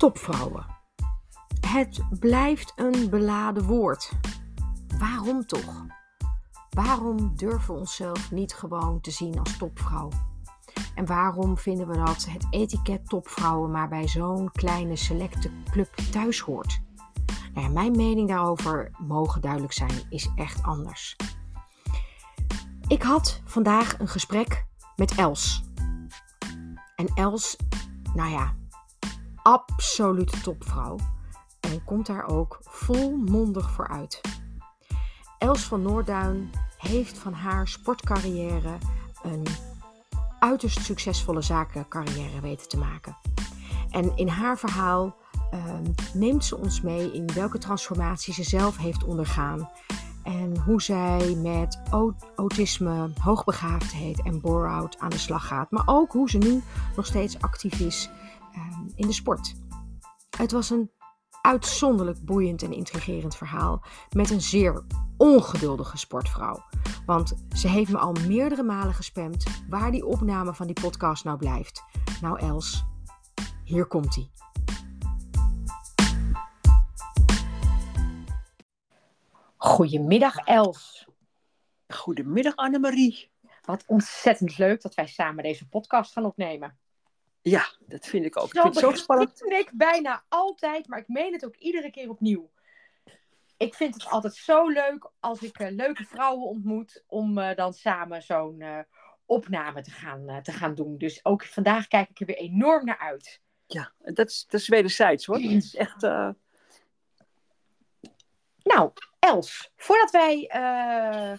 Topvrouwen. Het blijft een beladen woord. Waarom toch? Waarom durven we onszelf niet gewoon te zien als topvrouw? En waarom vinden we dat het etiket topvrouwen maar bij zo'n kleine selecte club thuis hoort? Nou ja, mijn mening daarover, mogen duidelijk zijn, is echt anders. Ik had vandaag een gesprek met Els. En Els, nou ja, absolute topvrouw. En komt daar ook volmondig voor uit. Els van Noorduin heeft van haar sportcarrière een uiterst succesvolle zakencarrière weten te maken. En in haar verhaal uh, neemt ze ons mee in welke transformatie ze zelf heeft ondergaan. En hoe zij met autisme, hoogbegaafdheid en bore-out aan de slag gaat. Maar ook hoe ze nu nog steeds actief is in de sport. Het was een uitzonderlijk boeiend en intrigerend verhaal met een zeer ongeduldige sportvrouw. Want ze heeft me al meerdere malen gespamd waar die opname van die podcast nou blijft. Nou Els, hier komt ie. Goedemiddag Els. Goedemiddag Annemarie. Wat ontzettend leuk dat wij samen deze podcast gaan opnemen. Ja, dat vind ik ook. Zo ik vind het zo spannend. ik bijna altijd, maar ik meen het ook iedere keer opnieuw. Ik vind het altijd zo leuk als ik uh, leuke vrouwen ontmoet om uh, dan samen zo'n uh, opname te gaan, te gaan doen. Dus ook vandaag kijk ik er weer enorm naar uit. Ja, dat is, dat is wederzijds hoor. Het is echt. Nou, Els, voordat wij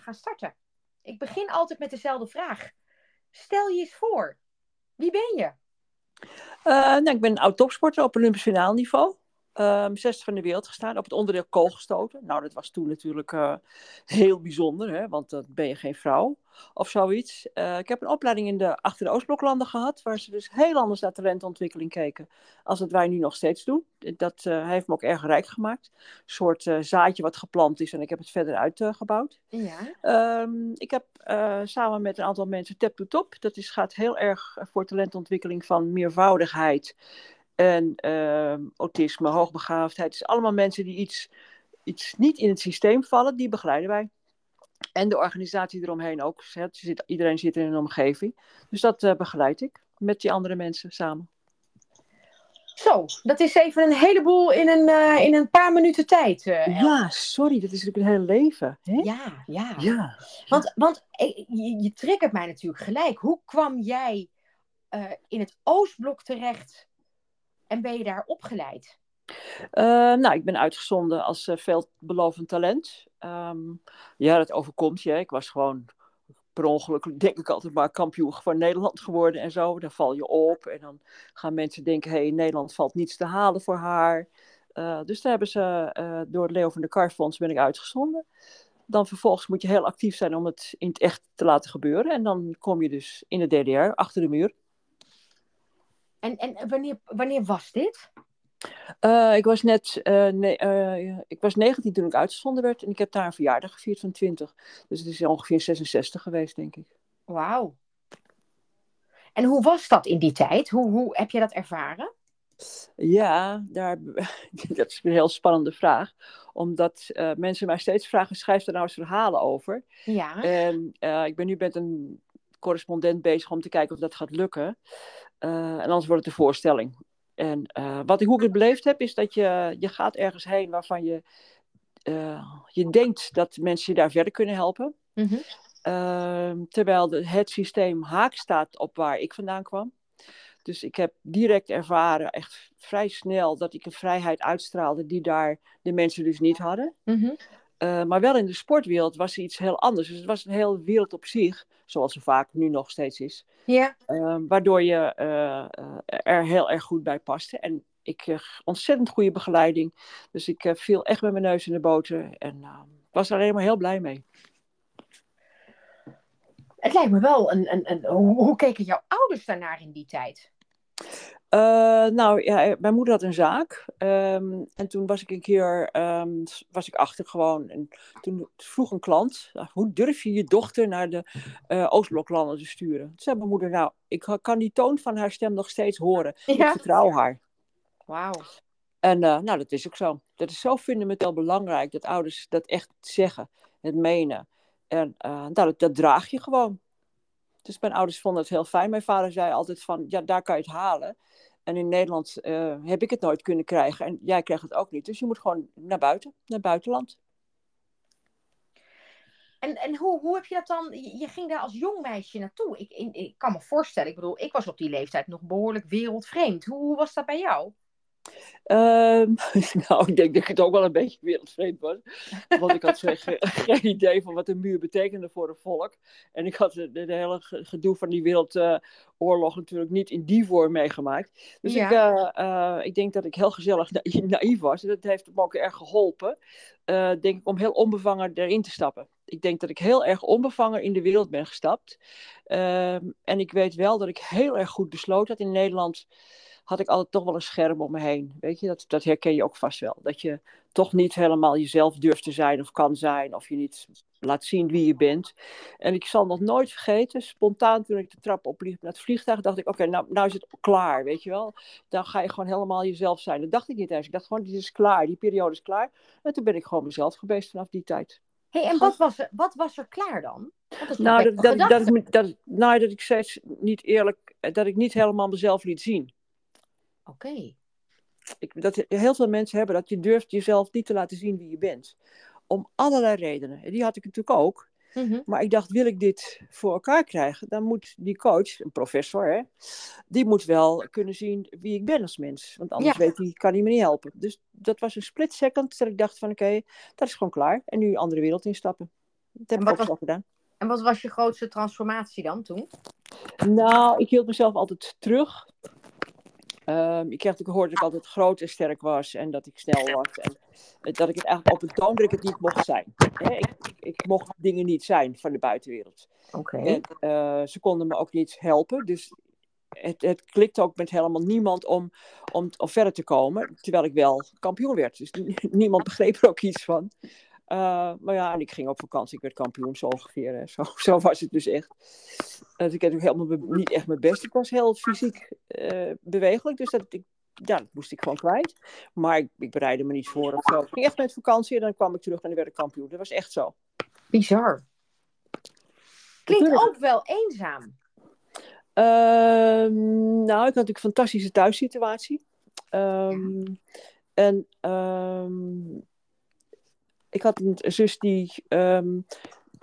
gaan starten. Ik begin altijd met dezelfde vraag. Stel je eens voor. Wie ben je? Uh, nou, ik ben oud topsporter op Olympisch finaal niveau. Um, zesde van de wereld gestaan, op het onderdeel koolgestoten. Nou, dat was toen natuurlijk uh, heel bijzonder, hè, want dan ben je geen vrouw of zoiets. Uh, ik heb een opleiding in de, achter de Oostbloklanden gehad, waar ze dus heel anders naar talentontwikkeling keken als het wij nu nog steeds doen. Dat uh, heeft me ook erg rijk gemaakt. Een soort zaadje wat geplant is en ik heb het verder uitgebouwd. Ja. Um, ik heb samen met een aantal mensen Tap to Top. Dat is, gaat heel erg voor talentontwikkeling van meervoudigheid en uh, autisme, hoogbegaafdheid. Het is allemaal mensen die iets, iets niet in het systeem vallen, die begeleiden wij. En de organisatie eromheen ook. Zit, iedereen zit in een omgeving. Dus dat uh, begeleid ik met die andere mensen samen. Zo, dat is even een heleboel in een, uh, in een paar minuten tijd. Uh, ja, sorry, dat is natuurlijk een hele leven. Hè? Ja, ja. ja. Want, want je, je triggert mij natuurlijk gelijk. Hoe kwam jij in het Oostblok terecht en ben je daar opgeleid? Uh, nou, ik ben uitgezonden als uh, veelbelovend talent. Um, ja, dat overkomt je. Ik was gewoon per ongeluk, denk ik altijd maar, kampioen van Nederland geworden en zo. Dan val je op en dan gaan mensen denken, hé, hey, in Nederland valt niets te halen voor haar. Uh, dus daar hebben ze, door het Leo van de Karfonds ben ik uitgezonden. Dan vervolgens moet je heel actief zijn om het in het echt te laten gebeuren. En dan kom je dus in de DDR, achter de muur. En, en wanneer, wanneer was dit? Uh, ik, was net, uh, nee, uh, ik was 19 toen ik uitgezonden werd en ik heb daar een verjaardag gevierd van 20. Dus het is ongeveer 66 geweest, denk ik. Wauw. En hoe was dat in die tijd? Hoe, hoe heb je dat ervaren? Ja, daar, dat is een heel spannende vraag. Omdat mensen mij steeds vragen, schrijf er nou eens verhalen over. Ja. En ik ben nu met een correspondent bezig om te kijken of dat gaat lukken. Uh, en anders wordt het een voorstelling. En uh, wat ik, hoe ik het beleefd heb, is dat je, je gaat ergens heen waarvan je, uh, je denkt dat mensen je daar verder kunnen helpen. Mm -hmm. terwijl de, het systeem haak staat op waar ik vandaan kwam. Dus ik heb direct ervaren, echt vrij snel, dat ik een vrijheid uitstraalde die daar de mensen dus niet hadden. Mm -hmm. Uh, maar wel in de sportwereld was er iets heel anders. Dus het was een hele wereld op zich, zoals er vaak nu nog steeds is. Ja. Uh, waardoor je uh, er heel erg goed bij paste. En ik kreeg ontzettend goede begeleiding. Dus ik viel echt met mijn neus in de boter. En was er alleen maar heel blij mee. Het lijkt me wel een. een, een hoe, hoe keken jouw ouders daarnaar in die tijd? Uh, nou ja, mijn moeder had een zaak. Um, en toen was ik een keer um, was ik achter gewoon. En toen vroeg een klant: nou, hoe durf je je dochter naar de uh, Oostbloklanden te sturen? Toen zei mijn moeder: Nou, ik kan die toon van haar stem nog steeds horen. Ja. Ik vertrouw haar. Wauw. En nou, dat is ook zo. Dat is zo fundamenteel belangrijk dat ouders dat echt zeggen, het menen. En nou, dat, dat draag je gewoon. Dus mijn ouders vonden het heel fijn. Mijn vader zei altijd van, ja, daar kan je het halen. En in Nederland uh, heb ik het nooit kunnen krijgen. En jij krijgt het ook niet. Dus je moet gewoon naar buiten, naar buitenland. En, en hoe, hoe heb je dat dan? Je ging daar als jong meisje naartoe. Ik, ik, kan me voorstellen, ik bedoel, ik was op die leeftijd nog behoorlijk wereldvreemd. Hoe was dat bij jou? Um, nou, ik denk dat het ook wel een beetje wereldvreemd was. Want ik had geen idee van wat een muur betekende voor een volk. En ik had het hele gedoe van die wereldoorlog natuurlijk niet in die vorm meegemaakt. Dus ik, uh, uh, ik denk dat ik heel gezellig na naïef was. En dat heeft me ook erg geholpen, denk ik, om heel onbevangen erin te stappen. Ik denk dat ik heel erg onbevangen in de wereld ben gestapt. Ehm, en ik weet wel dat ik heel erg goed besloten had in Nederland had ik altijd toch wel een scherm om me heen. Weet je, dat, dat herken je ook vast wel. Dat je toch niet helemaal jezelf durft te zijn of kan zijn. Of je niet laat zien wie je bent. En ik zal nog nooit vergeten, spontaan toen ik de trap opliep naar het vliegtuig, dacht ik, oké, nou, nou is het klaar, weet je wel. Dan ga je gewoon helemaal jezelf zijn. Dat dacht ik niet eens. Ik dacht gewoon, dit is klaar, die periode is klaar. En toen ben ik gewoon mezelf geweest vanaf die tijd. hey, en wat was, er, wat was er klaar dan? Nou dat, dat, dat, nou, dat ik steeds niet eerlijk, dat ik niet helemaal mezelf liet zien. Oké. Dat heel veel mensen hebben dat je durft jezelf niet te laten zien wie je bent. Om allerlei redenen. Die had ik natuurlijk ook. Mhm. Maar ik dacht, wil ik dit voor elkaar krijgen, dan moet die coach, een professor, hè, die moet wel kunnen zien wie ik ben als mens. Want anders weet hij, kan hij me niet helpen. Dus dat was een split second dat ik dacht van oké, dat is gewoon klaar. En nu een andere wereld instappen. Dat heb ik ook was, gedaan. En wat was je grootste transformatie dan toen? Nou, ik hield mezelf altijd terug. Um, ik kreeg natuurlijk gehoord dat ik altijd groot en sterk was en dat ik snel was. En dat ik het eigenlijk op een toon dat ik het niet mocht zijn. Ik, ik, ik, mocht dingen niet zijn van de buitenwereld. Oké. Uh, ze konden me ook niet helpen. Dus het, het klikte ook met helemaal niemand om, om, om verder te komen. Terwijl ik wel kampioen werd. Dus niemand begreep er ook iets van. Uh, maar ja, en ik ging op vakantie. Ik werd kampioen zo ongeveer. Zo, zo was het dus echt. Dus ik heb helemaal niet echt mijn best. Ik was heel fysiek uh, bewegelijk. Dus dat, ik, ja, dat moest ik gewoon kwijt. Maar ik, ik bereidde me niet voor of zo. Ik ging echt met vakantie en dan kwam ik terug en dan werd ik kampioen. Dat was echt zo. Bizar. Klinkt ook wel eenzaam. Uh, nou, ik had natuurlijk een fantastische thuissituatie. Um, en um, ik had een zus die um,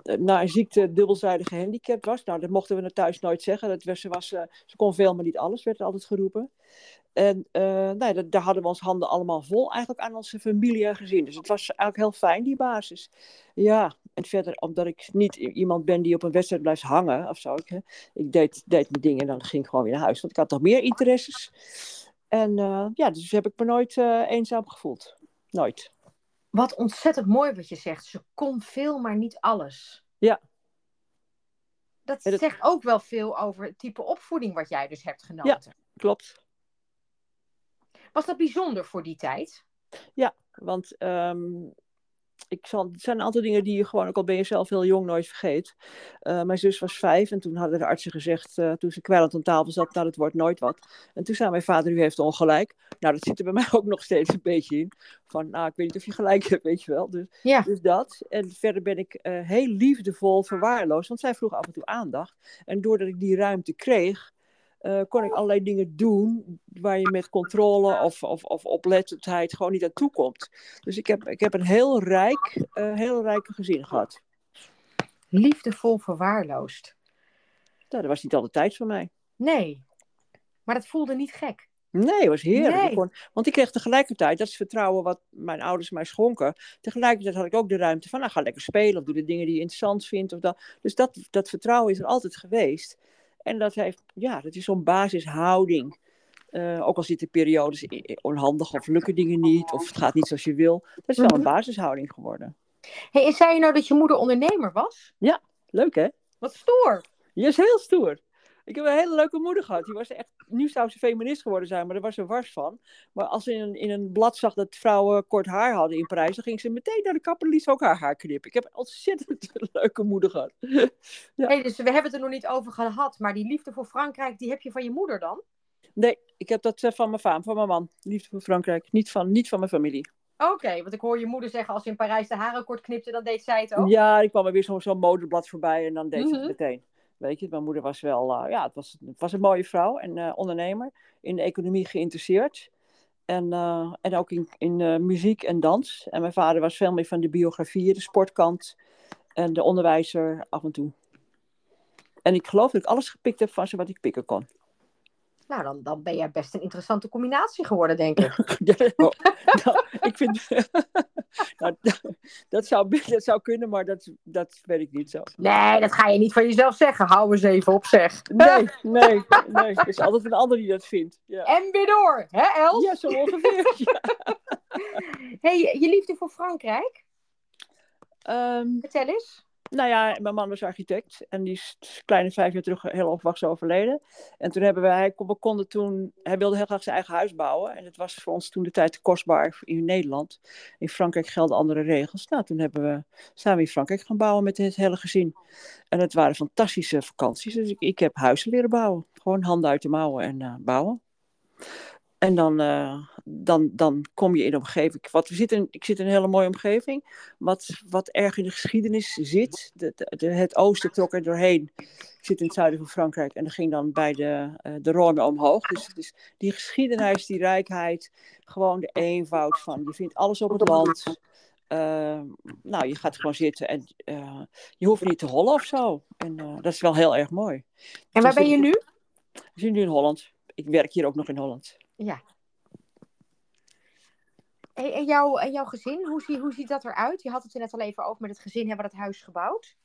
na een ziekte dubbelzijdig gehandicapt was. Nou, dat mochten we naar thuis nooit zeggen. Dat ze, was, uh, ze kon veel, maar niet alles, werd er altijd geroepen. En uh, nou, daar hadden we ons handen allemaal vol eigenlijk aan onze familie en gezin. Dus het was eigenlijk heel fijn, die basis. Ja, en verder, omdat ik niet iemand ben die op een wedstrijd blijft hangen of zo. Ik, ik deed, deed mijn dingen en dan ging ik gewoon weer naar huis. Want ik had toch meer interesses. En uh, ja, dus heb ik me nooit eenzaam gevoeld. Nooit. Wat ontzettend mooi wat je zegt. Ze kon veel, maar niet alles. Ja. Dat, zegt ook wel veel over het type opvoeding wat jij dus hebt genoten. Ja, klopt. Was dat bijzonder voor die tijd? Ja, want um, ik zal, het zijn een aantal dingen die je gewoon, ook al ben je zelf heel jong, nooit vergeet. Uh, mijn zus was vijf en toen hadden de artsen gezegd, uh, toen ze kwijlend aan tafel zat, nou dat wordt nooit wat. En toen zei mijn vader, u heeft ongelijk. Nou, dat zit er bij mij ook nog steeds een beetje in. Van, nou, ik weet niet of je gelijk hebt, weet je wel. Dus, ja. dus dat. En verder ben ik uh, heel liefdevol verwaarloosd, want zij vroeg af en toe aandacht. En doordat ik die ruimte kreeg, uh, kon ik allerlei dingen doen waar je met controle of, of, of oplettendheid gewoon niet aan toe komt. Dus ik heb, ik heb een heel rijk, uh, heel rijke gezin gehad. Liefdevol verwaarloosd. Nou, dat was niet altijd tijd voor mij. Nee, maar dat voelde niet gek. Nee, het was heerlijk. Nee. Kon, want ik kreeg tegelijkertijd, dat is vertrouwen wat mijn ouders mij schonken. Tegelijkertijd had ik ook de ruimte van, nou ga lekker spelen of doe de dingen die je interessant vindt. Of dat. Dus dat, dat vertrouwen is er altijd geweest. En dat, heeft, ja, dat is zo'n basishouding. Uh, ook al zitten periodes onhandig of lukken dingen niet, of het gaat niet zoals je wil. Dat is wel een mhm. basishouding geworden. Hey, en zei je nou dat je moeder ondernemer was? Ja, leuk hè? Wat stoer. Je is heel stoer. Ik heb een hele leuke moeder gehad. Die was echt, nu zou ze feminist geworden zijn, maar daar was ze wars van. Maar als ze in een, in een blad zag dat vrouwen kort haar hadden in Parijs, dan ging ze meteen naar de kapper en liet ook haar haar knippen. Ik heb een ontzettend leuke moeder gehad. ja. hey, dus we hebben het er nog niet over gehad, maar die liefde voor Frankrijk, die heb je van je moeder dan? Nee, ik heb dat van mijn vader, van mijn man. Liefde voor Frankrijk. Niet van, niet van mijn familie. Oké, want ik hoor je moeder zeggen als je in Parijs de haren kort knipte, dan deed zij het ook. Ja, ik kwam er weer zo'n zo modeblad voorbij en dan deed ze het mhm. meteen. Weet je, mijn moeder was wel, uh, ja, het was, het was een mooie vrouw en uh, ondernemer. In de economie geïnteresseerd. En, uh, en ook in, in muziek en dans. En mijn vader was veel meer van de biografie, de sportkant en de onderwijzer af en toe. En ik geloof dat ik alles gepikt heb van ze wat ik pikken kon. Nou, dan, dan ben jij best een interessante combinatie geworden, denk ik. oh, nou, ik vind... nou, dat, zou, dat zou kunnen, maar dat, dat weet ik niet zo. Nee, dat ga je niet van jezelf zeggen. Hou eens even op, zeg. Nee, nee, nee. Er is altijd een ander die dat vindt. Ja. En weer door, hè Els? Ja, zo ongeveer. ja. hey, je liefde voor Frankrijk? Um, Vertel eens. Nou ja, mijn man was architect en die is kleine vijf jaar terug heel onverwachts overleden. En toen hebben wij, we konden toen, hij wilde heel graag zijn eigen huis bouwen. En het was voor ons toen de tijd te kostbaar in Nederland. In Frankrijk gelden andere regels. Nou, toen hebben we, we in Frankrijk gaan bouwen met het hele gezin. En het waren fantastische vakanties. Dus ik, ik heb huizen leren bouwen. Gewoon handen uit de mouwen en uh, bouwen. En dan, uh, dan, dan kom je in een omgeving. Wat, we zitten, ik zit in een hele mooie omgeving. Wat, wat erg in de geschiedenis zit. De, de, het oosten trok er doorheen. Ik zit in het zuiden van Frankrijk. En dat ging dan bij de, uh, de Rhône omhoog. Dus, dus die geschiedenis, die rijkheid. Gewoon de eenvoud van. Je vindt alles op het land. Uh, nou, je gaat gewoon zitten en je hoeft niet te hollen of zo. En dat is wel heel erg mooi. En waar dus ben je nu? We zijn nu in Holland. Ik werk hier ook nog in Holland. Ja. en, jouw, en jouw gezin, hoe, hoe ziet dat eruit? Je had het er net al even over met het gezin, hebben dat huis gebouwd?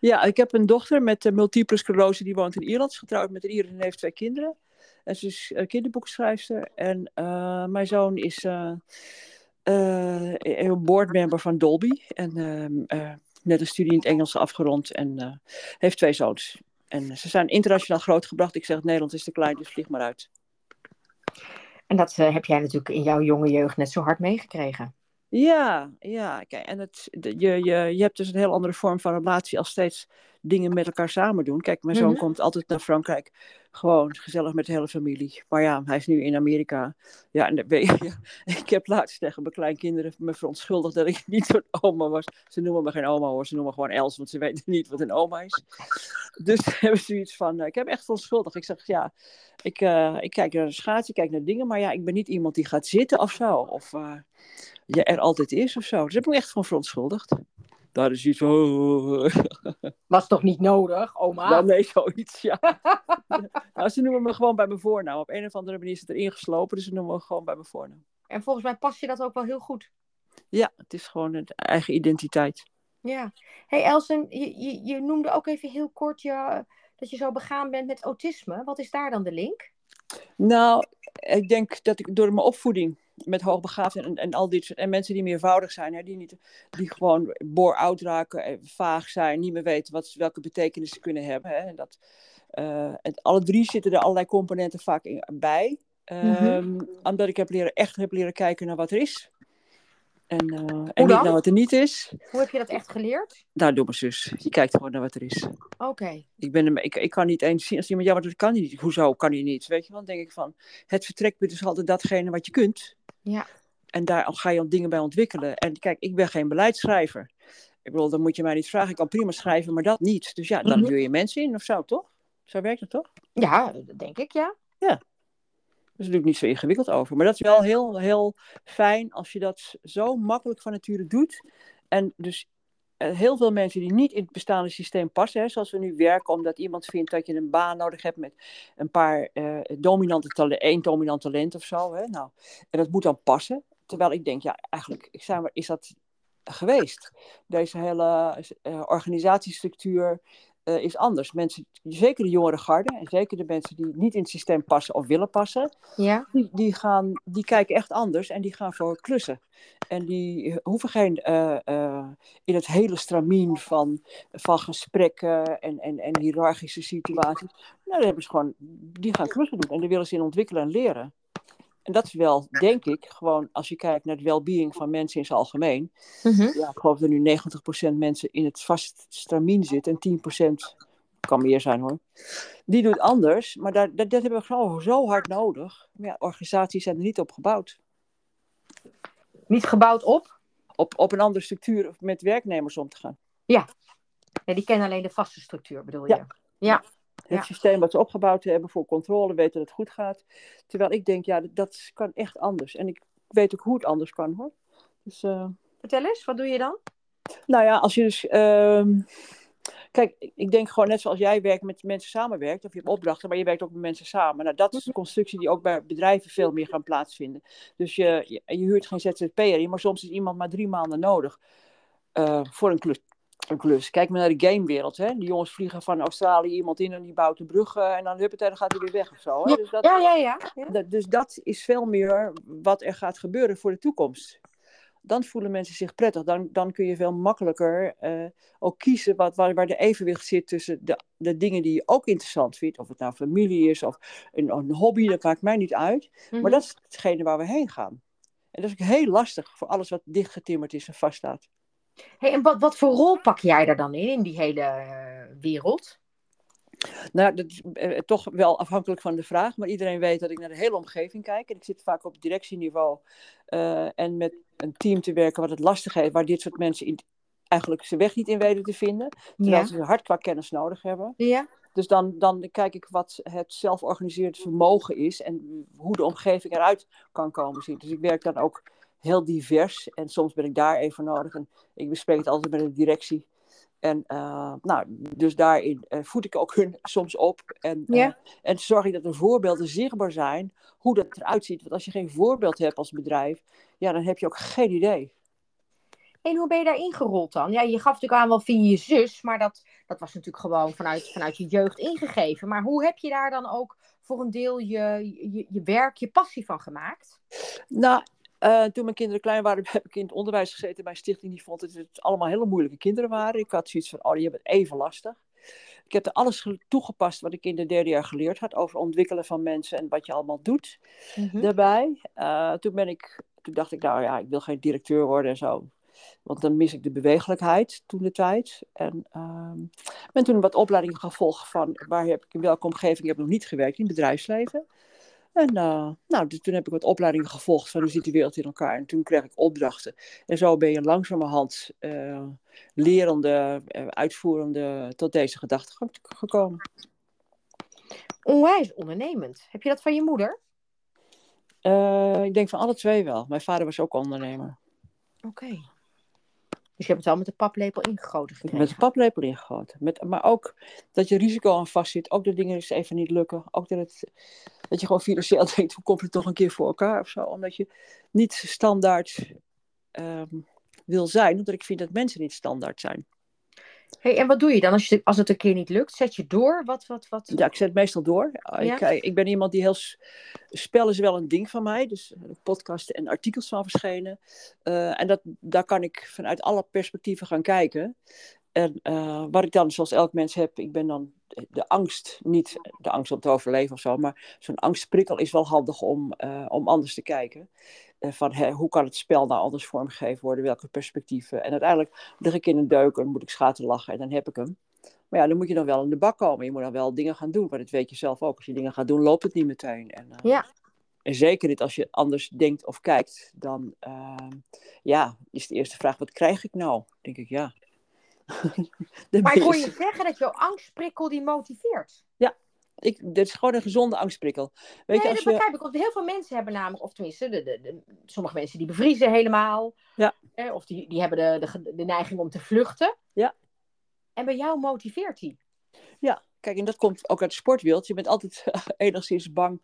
Ja, ik heb een dochter met uh, multiple sclerose, die woont in Ierland. Is getrouwd met een Ier en heeft twee kinderen. En ze is uh, kinderboekschrijfster. En uh, mijn zoon is een boardmember van Dolby. En net een studie in het Engels afgerond. En heeft twee zoons. En ze zijn internationaal grootgebracht. Ik zeg, Nederland is te klein, dus vlieg maar uit. En dat uh, heb jij natuurlijk in jouw jonge jeugd net zo hard meegekregen. Ja, ja. Kijk, en het, je, je, je hebt dus een heel andere vorm van relatie als steeds dingen met elkaar samen doen. Kijk, mijn zoon mhm. komt altijd naar Frankrijk. Gewoon gezellig met de hele familie. Maar ja, hij is nu in Amerika. Ja, en je, ik heb laatst tegen mijn kleinkinderen me verontschuldigd dat ik niet zo'n oma was. Ze noemen me geen oma hoor, ze noemen me gewoon Els, want ze weten niet wat een oma is. Dus hebben ze iets van, uh, ik heb echt verontschuldigd. Ik zeg, ja, ik, uh, ik kijk naar de schaats, ik kijk naar dingen, maar ja, ik ben niet iemand die gaat zitten of zo. Of uh, je er altijd is of zo. Dus heb ik me echt van verontschuldigd. Daar is iets van... Was toch niet nodig, oma? Nou, nee, zoiets, ja. nou, ze noemen me gewoon bij mijn voornaam. Op een of andere manier is het erin geslopen, dus ze noemen me gewoon bij mijn voornaam. En volgens mij past je dat ook wel heel goed. Ja, het is gewoon een eigen identiteit. Ja. hey Elsen, je, je, je, noemde ook even heel kort je, dat je zo begaan bent met autisme. Wat is daar dan de link? Nou, ik denk dat ik door mijn opvoeding met hoogbegaafd en, en al dit soort, en mensen die meervoudig zijn, hè, die, niet, die gewoon bore-out raken, vaag zijn, niet meer weten wat, welke betekenis ze kunnen hebben. Hè, en dat, uh, en alle drie zitten er allerlei componenten vaak in, bij. Um, Omdat ik heb leren, echt heb leren kijken naar wat er is. En, uh, en niet naar wat er niet is. Hoe heb je dat echt geleerd? Nou, doe mijn zus. Je kijkt gewoon naar wat er is. Oké. Ik, ben, ik, ik kan niet eens zien als iemand, ja, maar dat kan niet. Hoezo kan hij niet? Weet je, dan denk ik van, het vertrekpunt is altijd datgene wat je kunt. Ja. En daar ga je dingen bij ontwikkelen. En kijk, ik ben geen beleidsschrijver. Ik bedoel, dan moet je mij niet vragen. Ik kan prima schrijven, maar dat niet. Dus ja, dan mm je mensen in of zo, toch? Zo werkt het toch? Ja, dat denk ik, ja. Ja. Is natuurlijk niet zo ingewikkeld over. Maar dat is wel heel, heel fijn als je dat zo makkelijk van nature doet. En dus eh, heel veel mensen die niet in het bestaande systeem passen, hè, zoals we nu werken, omdat iemand vindt dat je een baan nodig hebt met een paar uh, dominante talenten, één dominant talent of zo. Hè, nou, en dat moet dan passen. Terwijl ik denk, ja, eigenlijk zeg maar, is dat geweest. Deze hele uh, organisatiestructuur uh, is anders. Mensen, zeker de jongere garde en zeker de mensen die niet in het systeem passen of willen passen, ja. die, die, gaan, die kijken echt anders en die gaan voor klussen. En die hoeven geen uh, uh, in het hele stramien van, van gesprekken en, en, en hiërarchische situaties. Nou, dan hebben ze gewoon, die gaan klussen doen en die willen ze in ontwikkelen en leren. En dat is wel, denk ik, gewoon als je kijkt naar het well-being van mensen in zijn algemeen. Mm -hmm. Ja, ik geloof dat er nu 90% mensen in het vast stramien zitten en 10% kan meer zijn hoor. Die doet anders, maar daar, dat, dat hebben we gewoon zo hard nodig. Ja, organisaties zijn er niet op gebouwd. Niet gebouwd op? Op, op een andere structuur met werknemers om te gaan. Ja. ja die kennen alleen de vaste structuur, bedoel je? Ja. Ja. Het systeem wat ze opgebouwd hebben voor controle, weten dat het goed gaat. Terwijl ik denk, ja, dat kan echt anders. En ik weet ook hoe het anders kan hoor. Dus, uh... Vertel eens, wat doe je dan? Nou ja, als je dus. Uh... Kijk, ik denk gewoon net zoals jij werkt met mensen samenwerkt, of je hebt opdrachten, maar je werkt ook met mensen samen. Nou, dat is de constructie die ook bij bedrijven veel meer gaan plaatsvinden. Dus je, je, je huurt geen ZZP'er, maar soms is iemand maar drie maanden nodig uh, voor een klus, een klus. Kijk maar naar de gamewereld. Hè? Die jongens vliegen van Australië iemand in en die bouwt een brug uh, en dan huppet, dan gaat hij weer weg of zo. Hè? Ja, dus dat, ja, ja, ja. ja. dus dat is veel meer wat er gaat gebeuren voor de toekomst dan voelen mensen zich prettig. Dan, dan kun je veel makkelijker uh, ook kiezen wat, waar, waar de evenwicht zit tussen de, de dingen die je ook interessant vindt. Of het nou familie is of een, een hobby, dat maakt mij niet uit. Maar mhm. dat is hetgene waar we heen gaan. En dat is heel lastig voor alles wat dichtgetimmerd is en vaststaat. Hey, en wat, wat voor rol pak jij daar dan in, in die hele uh, wereld? Nou, dat is eh, toch wel afhankelijk van de vraag. Maar iedereen weet dat ik naar de hele omgeving kijk. En ik zit vaak op directieniveau uh, en met een team te werken wat het lastig heeft, waar dit soort mensen in, eigenlijk zijn weg niet in weten te vinden. Terwijl ze hard qua kennis nodig hebben. Ja. Dus dan, dan kijk ik wat het zelforganiseerd vermogen is en hoe de omgeving eruit kan komen zien. Dus ik werk dan ook heel divers en soms ben ik daar even nodig. En ik bespreek het altijd met de directie. En uh, nou, dus daarin uh, voed ik ook hun soms op. En, uh, en zorg ik dat de voorbeelden zichtbaar zijn hoe dat eruit ziet. Want als je geen voorbeeld hebt als bedrijf, ja, dan heb je ook geen idee. En hoe ben je daar ingerold dan? Ja, je gaf natuurlijk aan wel via je zus, maar dat, dat was natuurlijk gewoon vanuit, vanuit je jeugd ingegeven. Maar hoe heb je daar dan ook voor een deel je, je, je werk, je passie van gemaakt? Nou, uh, toen mijn kinderen klein waren, heb ik in het onderwijs gezeten bij een stichting die vond dat het allemaal hele moeilijke kinderen waren. Ik had zoiets van, oh, die hebben het even lastig. Ik heb er alles toegepast wat ik in de derde jaar geleerd had over ontwikkelen van mensen en wat je allemaal doet mm daarbij. Uh, toen, ben ik, toen dacht ik, nou ja, ik wil geen directeur worden en zo. Want dan mis ik de bewegelijkheid toen de tijd. En uh, ben toen wat opleidingen gevolgd van waar heb ik in welke omgeving heb ik nog niet gewerkt in het bedrijfsleven. En uh, nou, dus toen heb ik wat opleidingen gevolgd van hoe zit de wereld in elkaar. En toen kreeg ik opdrachten. En zo ben je langzamerhand uh, lerende, uh, uitvoerende tot deze gedachte gekomen. Onwijs ondernemend. Heb je dat van je moeder? ik denk van alle twee wel. Mijn vader was ook ondernemer. Oké. Dus je hebt het al met de paplepel ingegoten gekregen? Met de paplepel ingegoten. Met, maar ook dat je risico aan vast zit. Ook dat dingen eens even niet lukken. Ook dat, het, dat je gewoon financieel denkt, hoe kom je toch een keer voor elkaar of zo. Omdat je niet standaard um, wil zijn. Omdat ik vind dat mensen niet standaard zijn. Hey, en wat doe je dan als, je, als het een keer niet lukt? Zet je door? Wat, wat, wat? Ja, ik zet meestal door. Ja? Ik, eh, ik, ben iemand die heel... Spel is wel een ding van mij. Dus podcasten en artikels van verschenen. Uh, en dat, daar kan ik vanuit alle perspectieven gaan kijken. En uh, wat ik dan, zoals elk mens heb, ik ben dan de angst, niet de angst om te overleven of zo, maar zo'n angstprikkel is wel handig om, uh, om anders te kijken. Uh, van hè, hoe kan het spel nou anders vormgegeven worden, welke perspectieven. En uiteindelijk lig ik in een deuk en moet ik schaten lachen en dan heb ik hem. Maar ja, dan moet je dan wel in de bak komen. Je moet dan wel dingen gaan doen, maar dat weet je zelf ook. Als je dingen gaat doen, loopt het niet meteen. En, ja. en zeker niet als je anders denkt of kijkt, dan ja, is de eerste vraag, wat krijg ik nou? denk ik, ja, maar ik hoor je zeggen dat jouw angstprikkel die motiveert. Ja, ik, dit is gewoon een gezonde angstprikkel. Weet nee, je, als dat begrijp ik. Want heel veel mensen hebben namelijk, of tenminste, de, de, de, sommige mensen die bevriezen helemaal. Ja. Eh, of die, die hebben de, de, de neiging om te vluchten. Ja. En bij jou motiveert die. Ja, kijk, en dat komt ook uit de sportwereld. Je bent altijd enigszins bang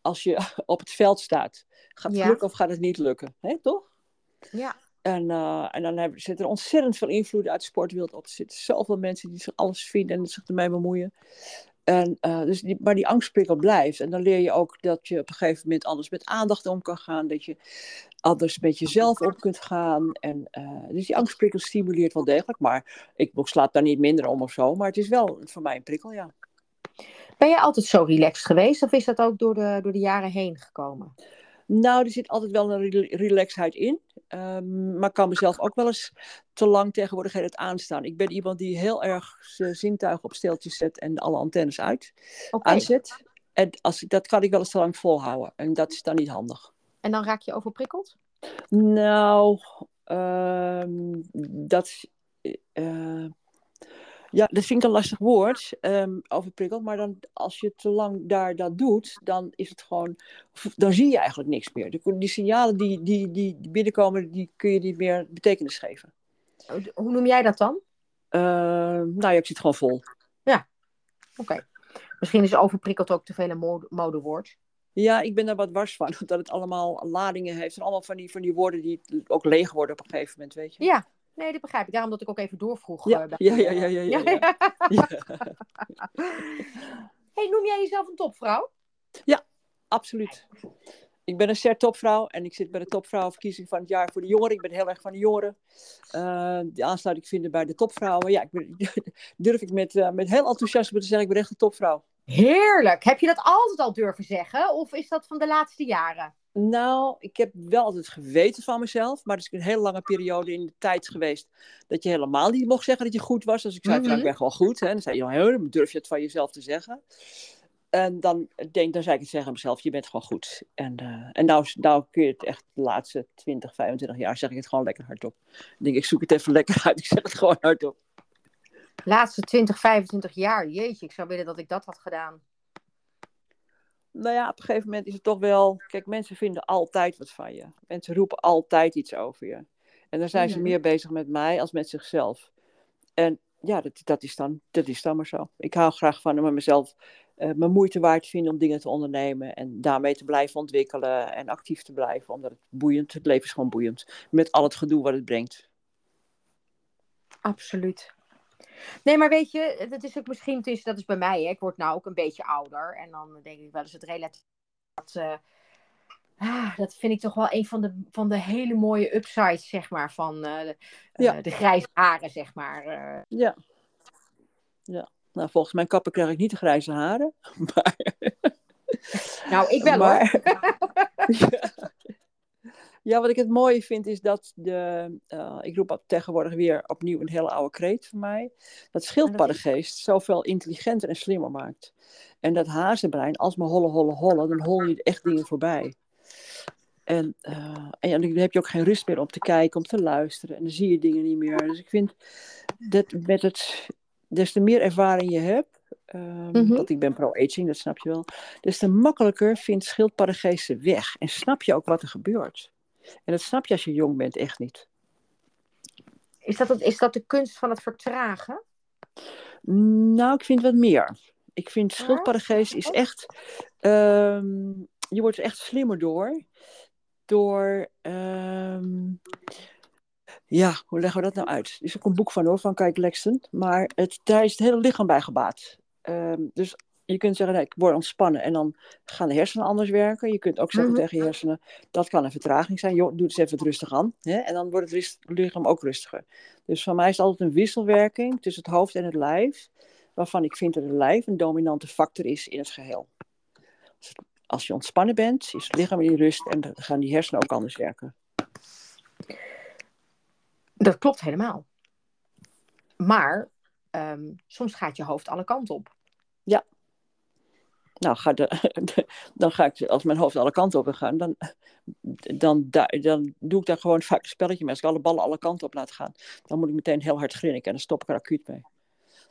als je op het veld staat. Gaat het lukken of gaat het niet lukken? Hè, toch? Ja. En, uh, en dan hebben, zit er ontzettend veel invloed uit de sportwereld op. Er zitten zoveel mensen die zich alles vinden en zich ermee bemoeien. En, uh, dus maar die angstprikkel blijft. En dan leer je ook dat je op een gegeven moment anders met aandacht om kan gaan. Dat je anders met jezelf om kunt gaan. En, uh, dus die angstprikkel stimuleert wel degelijk. Maar ik slaap daar niet minder om of zo. Maar het is wel voor mij een prikkel, ja. Ben je altijd zo relaxed geweest? Of is dat ook door de, door de jaren heen gekomen? Nou, er zit altijd wel een relaxheid in. Um, maar kan mezelf ook wel eens te lang tegenwoordig het aanstaan. Ik ben iemand die heel erg zijn zintuigen op steeltjes zet en alle antennes uit aanzet. En als, dat kan ik wel eens te lang volhouden. En dat is dan niet handig. En dan raak je overprikkeld? Nou, uh, dat. Uh, ja, dat vind ik een lastig woord, um, overprikkeld. Maar dan, als je te lang daar dat doet, dan is het gewoon, dan zie je eigenlijk niks meer. Die, die signalen die, die, die binnenkomen, die kun je niet meer betekenis geven. Hoe noem jij dat dan? Uh, nou ja, ik zit gewoon vol. Ja, oké. Misschien is overprikkeld ook te veel een modewoord. Ja, ik ben daar wat wars van. Dat het allemaal ladingen heeft. En allemaal van die, van die woorden die ook leeg worden op een gegeven moment, weet je. Ja, Nee, dat begrijp ik. Daarom dat ik ook even doorvroeg. Ja, uh, ja, ja, ja, ja, ja, ja. hey, noem jij jezelf een topvrouw? Ja, absoluut. Ik ben een ster topvrouw en ik zit bij de topvrouwenverkiezing van het jaar voor de jongeren. Ik ben heel erg van de jongeren. Uh, die aansluiting vinden bij de topvrouwen. Ja, ik ben, durf ik met, uh, met heel enthousiasme te zeggen, ik ben echt een topvrouw. Heerlijk. Heb je dat altijd al durven zeggen? Of is dat van de laatste jaren? Nou, ik heb wel altijd geweten van mezelf. Maar er is een hele lange periode in de tijd geweest. dat je helemaal niet mocht zeggen dat je goed was. Als ik zei, mm -hmm. ik ben gewoon goed. Hè, dan zei je, dan durf je het van jezelf te zeggen. En dan, denk, dan zei ik het zeggen aan mezelf, je bent gewoon goed. En, uh, en nou, nou kun je het echt de laatste 20, 25 jaar zeg ik het gewoon lekker hardop. Ik denk, ik zoek het even lekker uit. Ik zeg het gewoon hardop. Laatste 20, 25 jaar, jeetje, ik zou willen dat ik dat had gedaan. Nou ja, op een gegeven moment is het toch wel. Kijk, mensen vinden altijd wat van je. Mensen roepen altijd iets over je. En dan zijn ze mhm. meer bezig met mij als met zichzelf. En ja, dat, dat, is, dan, dat is dan maar zo. Ik hou graag van om mezelf uh, mijn moeite waard te vinden om dingen te ondernemen. En daarmee te blijven ontwikkelen en actief te blijven. Omdat het boeiend, het leven is gewoon boeiend. Met al het gedoe wat het brengt. Absoluut. Nee, maar weet je, dat is ook misschien, tussen, dat is bij mij, hè. ik word nou ook een beetje ouder. En dan denk ik wel eens het relatief. Dat, uh, ah, dat vind ik toch wel een van de, van de hele mooie upsides, zeg maar, van uh, de, uh, de grijze haren, zeg maar. Ja. Ja. Nou, volgens mijn kappen krijg ik niet de grijze haren. Maar... Nou, ik wel maar... hoor. ja. Ja, wat ik het mooie vind is dat de, uh, ik roep tegenwoordig weer opnieuw een hele oude kreet van mij, dat schildpaddengeest zoveel intelligenter en slimmer maakt. En dat hazenbrein, als maar holle, holle, holle, dan hol je echt dingen voorbij. En, uh, en dan heb je ook geen rust meer om te kijken, om te luisteren. En dan zie je dingen niet meer. Dus ik vind dat met het, des te meer ervaring je hebt, um, mm want ik ben pro-aging, dat snap je wel, des te makkelijker vindt schildpaddengeest weg. En snap je ook wat er gebeurt. En dat snap je als je jong bent echt niet. Is dat, het, is dat de kunst van het vertragen? Nou, ik vind wat meer. Ik vind schildpaddengeest is echt... Um, je wordt er echt slimmer door. Door... Um, ja, hoe leggen we dat nou uit? Er is ook een boek van hoor, van Kijk Lexton. Maar het, daar is het hele lichaam bij gebaat. Um, dus je kunt zeggen, nee, ik word ontspannen en dan gaan de hersenen anders werken. Je kunt ook zeggen mhm. tegen je hersenen, dat kan een vertraging zijn. Joh, doe het eens even rustig aan. Hè? En dan wordt het lichaam ook rustiger. Dus voor mij is het altijd een wisselwerking tussen het hoofd en het lijf. Waarvan ik vind dat het lijf een dominante factor is in het geheel. Als je ontspannen bent, is het lichaam in rust en dan gaan die hersenen ook anders werken. Dat klopt helemaal. Maar um, soms gaat je hoofd alle kanten op. Ja, nou, ga de, dan ga ik, als mijn hoofd alle kanten op gaan, dan, dan, dan doe ik daar gewoon vaak een spelletje mee. Als ik alle ballen alle kanten op laat gaan, dan moet ik meteen heel hard grinniken en dan stop ik er acuut mee.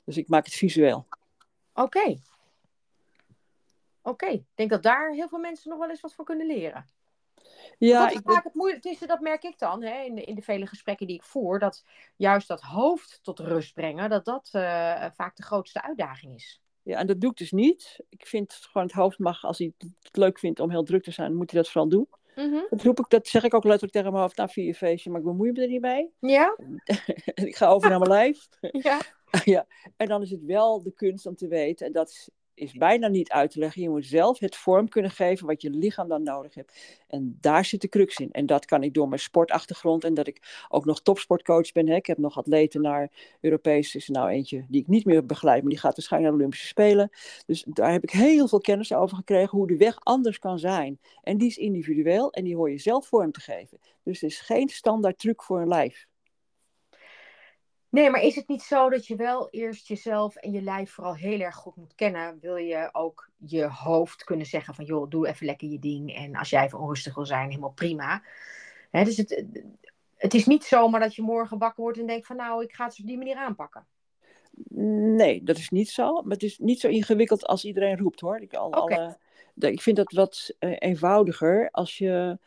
Dus ik maak het visueel. Oké. Oké, ik denk dat daar heel veel mensen nog wel eens wat van kunnen leren. Ja, dat is vaak het moeilijkste, dat merk ik dan hè, in, de, in de vele gesprekken die ik voer, dat juist dat hoofd tot rust brengen, dat dat uh, vaak de grootste uitdaging is. Ja, en dat doe ik dus niet. Ik vind gewoon het hoofd mag, als hij het leuk vindt om heel druk te zijn, moet hij dat vooral doen. Mm Dat roep ik, dat zeg ik ook letterlijk tegen mijn hoofd, nou vier je feestje, maar ik bemoei me er niet mee. Ja. ik ga over naar mijn lijf. Ja. ja. En dan is het wel de kunst om te weten, en dat is bijna niet uit te leggen. Je moet zelf het vorm kunnen geven wat je lichaam dan nodig hebt. En daar zit de crux in. En dat kan ik door mijn sportachtergrond en dat ik ook nog topsportcoach ben. Hè. Ik heb nog atleten naar Europees, is nou eentje die ik niet meer begeleid, maar die gaat waarschijnlijk naar de Olympische Spelen. Dus daar heb ik heel veel kennis over gekregen, hoe de weg anders kan zijn. En die is individueel en die hoor je zelf vorm te geven. Dus het is geen standaard truc voor een lijf. Nee, maar is het niet zo dat je wel eerst jezelf en je lijf vooral heel erg goed moet kennen? Wil je ook je hoofd kunnen zeggen van joh, doe even lekker je ding. En als jij even onrustig wil zijn, helemaal prima. Hè, dus het, het is niet zomaar dat je morgen wakker wordt en denkt van nou, ik ga het op die manier aanpakken. Nee, dat is niet zo. Maar het is niet zo ingewikkeld als iedereen roept hoor. Ik, al, alle, ik vind dat wat uh, eenvoudiger als je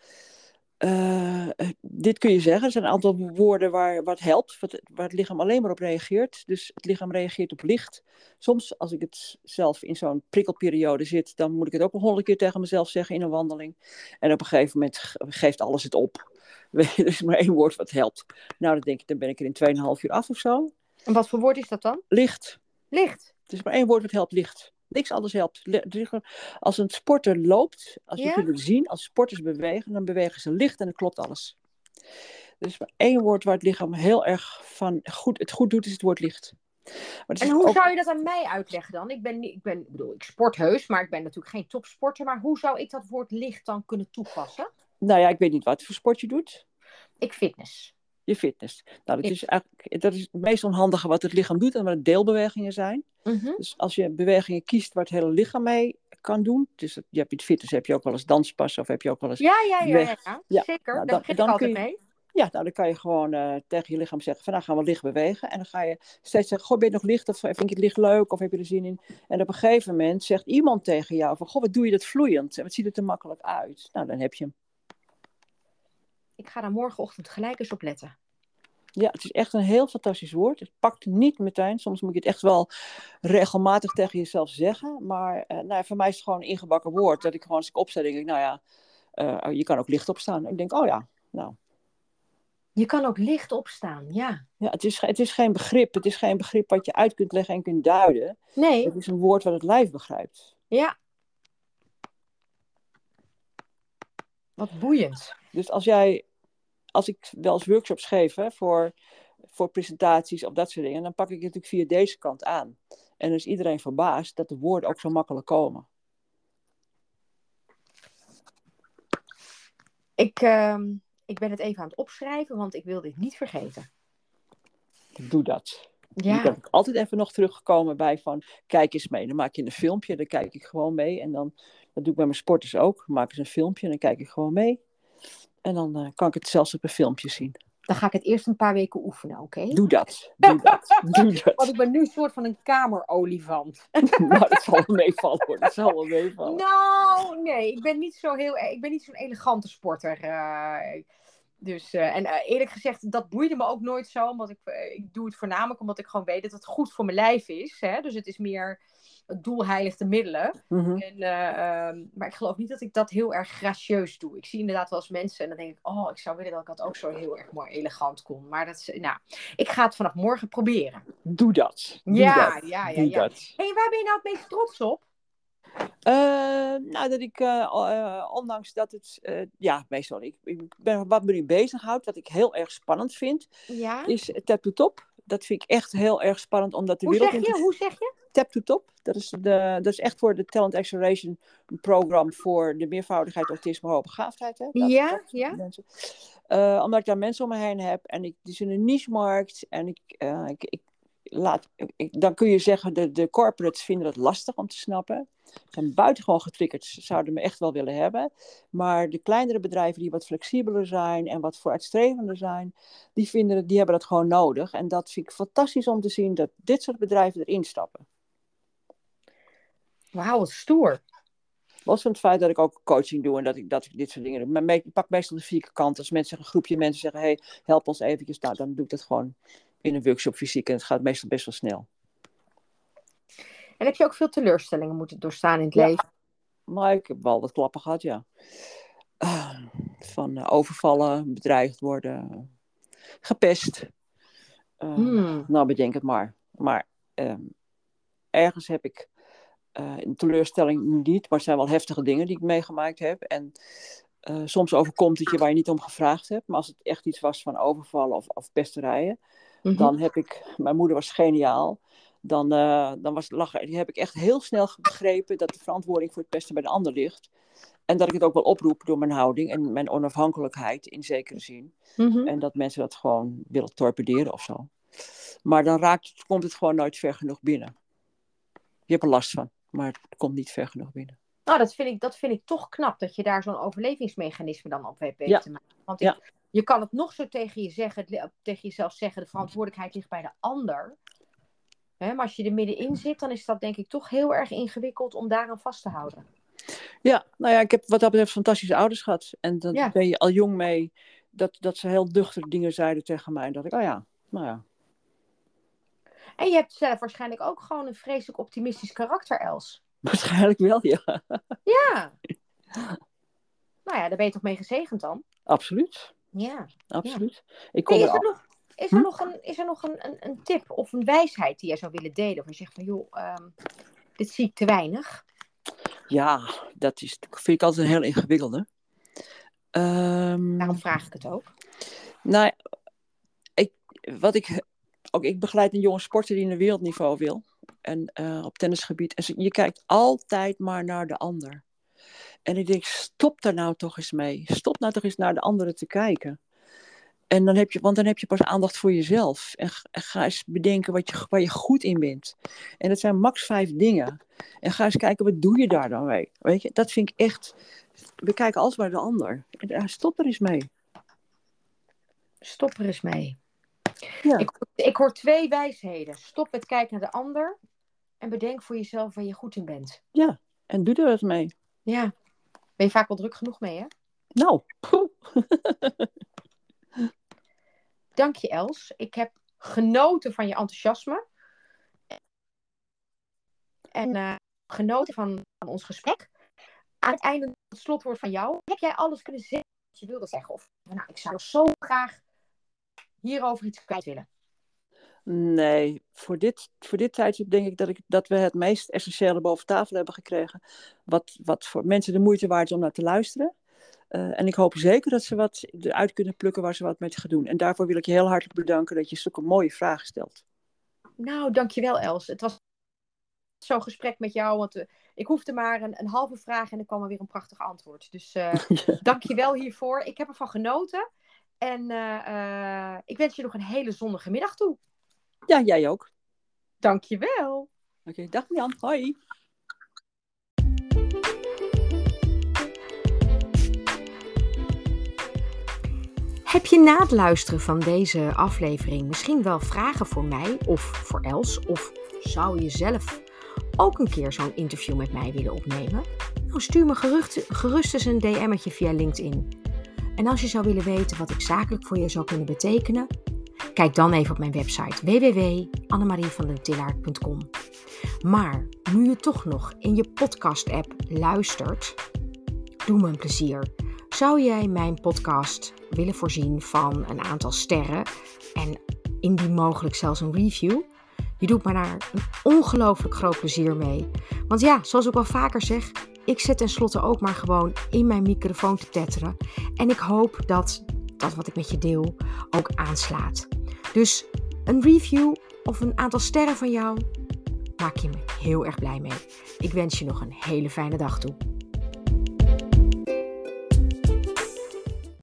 uh, dit kun je zeggen. Er zijn een aantal woorden waar wat helpt, wat, waar het lichaam alleen maar op reageert. Dus het lichaam reageert op licht. Soms, als ik het zelf in zo'n prikkelperiode zit, dan moet ik het ook een honderd keer tegen mezelf zeggen in een wandeling. En op een gegeven moment geeft alles het op. Er is maar één woord wat helpt. Nou, dan denk ik, dan ben ik er in 2,5 uur af of zo. En wat voor woord is dat dan? Licht. Licht. Het is maar één woord wat helpt, licht. Niks anders helpt. Als een sporter loopt, als je kunt het zien, als sporters bewegen, dan bewegen ze licht en dan klopt alles. Er is maar één woord waar het lichaam heel erg van goed, het goed doet, is het woord licht. en hoe zou je dat aan mij uitleggen dan? Ik ben, ik ben, ik bedoel, ik sport heus, maar ik ben natuurlijk geen topsporter. Maar hoe zou ik dat woord licht dan kunnen toepassen? Nou ja, ik weet niet wat voor sport je doet. Ik fitness je fitness. Nou, dat, is eigenlijk, dat is het meest onhandige wat het lichaam doet en wat deelbewegingen zijn. Mhm. Dus als je bewegingen kiest waar het hele lichaam mee kan doen. Dus je hebt in fitness heb je ook wel eens danspassen of heb je ook wel eens. Ja, ja, ja, ja, zeker. Nou, dan, dan, kun je, mee. Ja, nou, dan kan je gewoon uh, tegen je lichaam zeggen: van nou gaan we licht bewegen. En dan ga je steeds zeggen: Goh, ben je nog licht? Of vind je het licht leuk? Of heb je er zin in? En op een gegeven moment zegt iemand tegen jou: van Goh, wat doe je dat vloeiend? En wat ziet het er makkelijk uit? Nou, dan heb je hem. Ik ga daar morgenochtend gelijk eens op letten. Ja, het is echt een heel fantastisch woord. Het pakt niet meteen. Soms moet je het echt wel regelmatig tegen jezelf zeggen. Maar uh, nou, voor mij is het gewoon een ingebakken woord. Dat ik gewoon als ik opsta, denk ik, nou ja, uh, je kan ook licht opstaan. Ik denk, oh ja, nou. Je kan ook licht opstaan, ja. Ja, het is, het is geen begrip. Het is geen begrip wat je uit kunt leggen en kunt duiden. Nee. Het is een woord wat het lijf begrijpt. Ja. Wat boeiend. Dus als jij als ik wel eens workshops geef hè, voor, voor presentaties of dat soort dingen, dan pak ik het natuurlijk via deze kant aan. En dan is iedereen verbaasd dat de woorden ook zo makkelijk komen. Ik, uh, ik ben het even aan het opschrijven, want ik wil dit niet vergeten. Doe dat. Ja. Ik ben altijd even nog teruggekomen bij van, kijk eens mee. Dan maak je een filmpje, dan kijk ik gewoon mee. En dan, dat doe ik bij mijn sporters ook. Dan maken ze een filmpje en dan kijk ik gewoon mee. En dan uh, kan ik het zelfs op een filmpje zien. Dan ga ik het eerst een paar weken oefenen, oké? Doe dat. Doe dat. Doe dat. Want ik ben nu een soort van een kamerolifant. nou, dat zal wel meevallen hoor. Dat zal wel meevallen. Nou, nee. Ik ben niet zo heel... Ik ben niet zo'n elegante sporter. Uh, dus, uh, en eerlijk gezegd, dat boeide me ook nooit zo. Omdat ik, ik doe het voornamelijk omdat ik gewoon weet dat het goed voor mijn lijf is. Hè? Dus het is meer het doel heiligt de middelen. Mhm. en, uh, um, maar ik geloof niet dat ik dat heel erg gracieus doe. Ik zie inderdaad wel eens mensen en dan denk ik, oh, ik zou willen dat ik dat ook zo heel erg mooi elegant kon. Maar dat is, nou, ik ga het vanaf morgen proberen. Doe dat. Doe ja, dat. ja, ja, ja. hey, waar ben je nou het meest trots op? Uh, nou, dat ik, uh, ondanks dat het, ja, meestal, ik, ik ben wat me nu bezighoudt, wat ik heel erg spannend vind, ja? is Tap to Top. Dat vind ik echt heel erg spannend, omdat de Hoe wereld... Zeg je? Hoe zeg je? Tap to Top. Dat is, de, dat is echt voor de Talent Acceleration program voor de meervoudigheid, autisme, hoogbegaafdheid. Hè? ja, ja. Uh, omdat ik daar mensen om me heen heb en ik, het is een niche-markt en ik, uh, ik, ik, laat, ik, dan kun je zeggen, de, de corporates vinden het lastig om te snappen. Ze zijn buitengewoon getriggerd, zouden me echt wel willen hebben. Maar de kleinere bedrijven die wat flexibeler zijn en wat vooruitstrevender zijn, die, vinden, die hebben dat gewoon nodig. En dat vind ik fantastisch om te zien dat dit soort bedrijven erin stappen. Wauw, stoer. Los van het feit dat ik ook coaching doe en dat ik, dat ik dit soort dingen doe. Maar ik pak meestal de vierkante Als mensen een groepje mensen zeggen, hey, help ons eventjes. Nou, dan doe ik dat gewoon in een workshop fysiek. En het gaat meestal best wel snel. En heb je ook veel teleurstellingen moeten doorstaan in het leven? Maar ik heb wel wat klappen gehad, ja. Uh, van uh, overvallen, bedreigd worden, gepest. Uh, Nou, bedenk het maar. Maar ehm, ergens heb ik een teleurstelling niet, maar het zijn wel heftige dingen die ik meegemaakt heb. En soms overkomt het je waar je niet om gevraagd hebt. Maar als het echt iets was van overvallen of, of pesterijen, mhm. dan heb ik, mijn moeder was geniaal dan, uh, dan was, lag, heb ik echt heel snel begrepen dat de verantwoording voor het pesten bij de ander ligt. En dat ik het ook wel oproep door mijn houding en mijn onafhankelijkheid in zekere zin. Mhm. En dat mensen dat gewoon willen torpederen of zo. Maar dan raakt, komt het gewoon nooit ver genoeg binnen. Je hebt er last van, maar het komt niet ver genoeg binnen. Nou, dat vind ik, dat vind ik toch knap, dat je daar zo'n overlevingsmechanisme dan op weet te maken. Want ik, je kan het nog zo tegen, je zeggen, tegen jezelf zeggen, de verantwoordelijkheid ligt bij de ander. Hè, maar als je er middenin zit, dan is dat denk ik toch heel erg ingewikkeld om daaraan vast te houden. Ja, nou ja, ik heb wat dat betreft fantastische ouders gehad. En dan ben je al jong mee dat, dat ze heel duchtig dingen zeiden tegen mij. En dat ik, oh ja, nou ja. En je hebt zelf waarschijnlijk ook gewoon een vreselijk optimistisch karakter, Els. Waarschijnlijk wel, ja. Ja. nou ja, daar ben je toch mee gezegend dan? Absoluut. Ja. Absoluut. Ik kom er, nog, is er hm? nog, een, is er nog een, een, een, tip of een wijsheid die jij zou willen delen? Of je zegt van, joh, ehm, dit zie ik te weinig. Ja, dat is, vind ik altijd een heel ingewikkelde. Um, Daarom vraag ik het ook. Nou, ik, wat ik, ook, ik begeleid een jonge sporter die een wereldniveau wil. En uh, op tennisgebied. En je kijkt altijd maar naar de ander. En ik denk, stop daar nou toch eens mee. Stop nou toch eens naar de anderen te kijken. En dan heb je, want dan heb je pas aandacht voor jezelf. En, ga eens bedenken wat je, waar je goed in bent. En dat zijn max vijf dingen. En ga eens kijken, wat doe je daar dan mee? Weet je, dat vind ik echt... We kijken alles bij de ander. Stop er eens mee. Stop er eens mee. Ja. Ik, ik hoor twee wijsheden. Stop met kijken naar de ander. En bedenk voor jezelf waar je goed in bent. Ja, en doe er eens mee. Ja. Ben je vaak wel druk genoeg mee, hè? Nou, Dank je Els. Ik heb genoten van je enthousiasme. En uh, genoten van, van, ons gesprek. Aan het einde het slotwoord van jou. Heb jij alles kunnen zeggen wat je wilde zeggen? Of nou, ik zou zo graag hierover iets kwijt willen. Nee, voor dit, voor dit tijdstip denk ik dat, ik dat we het meest essentiële boven tafel hebben gekregen. Wat, wat voor mensen de moeite waard is om naar te luisteren. Uh, en ik hoop zeker dat ze wat eruit kunnen plukken waar ze wat mee gaan doen. En daarvoor wil ik je heel hartelijk bedanken dat je zulke mooie vragen stelt. Nou, dankjewel Els. Het was zo'n gesprek met jou, want uh, ik hoefde maar een, een, halve vraag en er kwam er weer een prachtig antwoord. Dus uh, ja. dankjewel hiervoor. Ik heb ervan genoten. En ik wens je nog een hele zonnige middag toe. Ja, jij ook. Dankjewel. Oké, okay, dag Jan. Hoi. Heb je na het luisteren van deze aflevering misschien wel vragen voor mij of voor Els? Of zou je zelf ook een keer zo'n interview met mij willen opnemen? Nou, stuur me gerust, gerust eens een DM'tje via LinkedIn. En als je zou willen weten wat ik zakelijk voor je zou kunnen betekenen, kijk dan even op mijn website www.annemarievandentillaert.com. Maar nu je toch nog in je podcast-app luistert, doe me een plezier. Zou jij mijn podcast willen voorzien van een aantal sterren en indien mogelijk zelfs een review? Je doet me daar een ongelooflijk groot plezier mee. Want ja, zoals ik al vaker zeg, ik zet tenslotte ook maar gewoon in mijn microfoon te tetteren. En ik hoop dat dat wat ik met je deel ook aanslaat. Dus een review of een aantal sterren van jou maak je me heel erg blij mee. Ik wens je nog een hele fijne dag toe.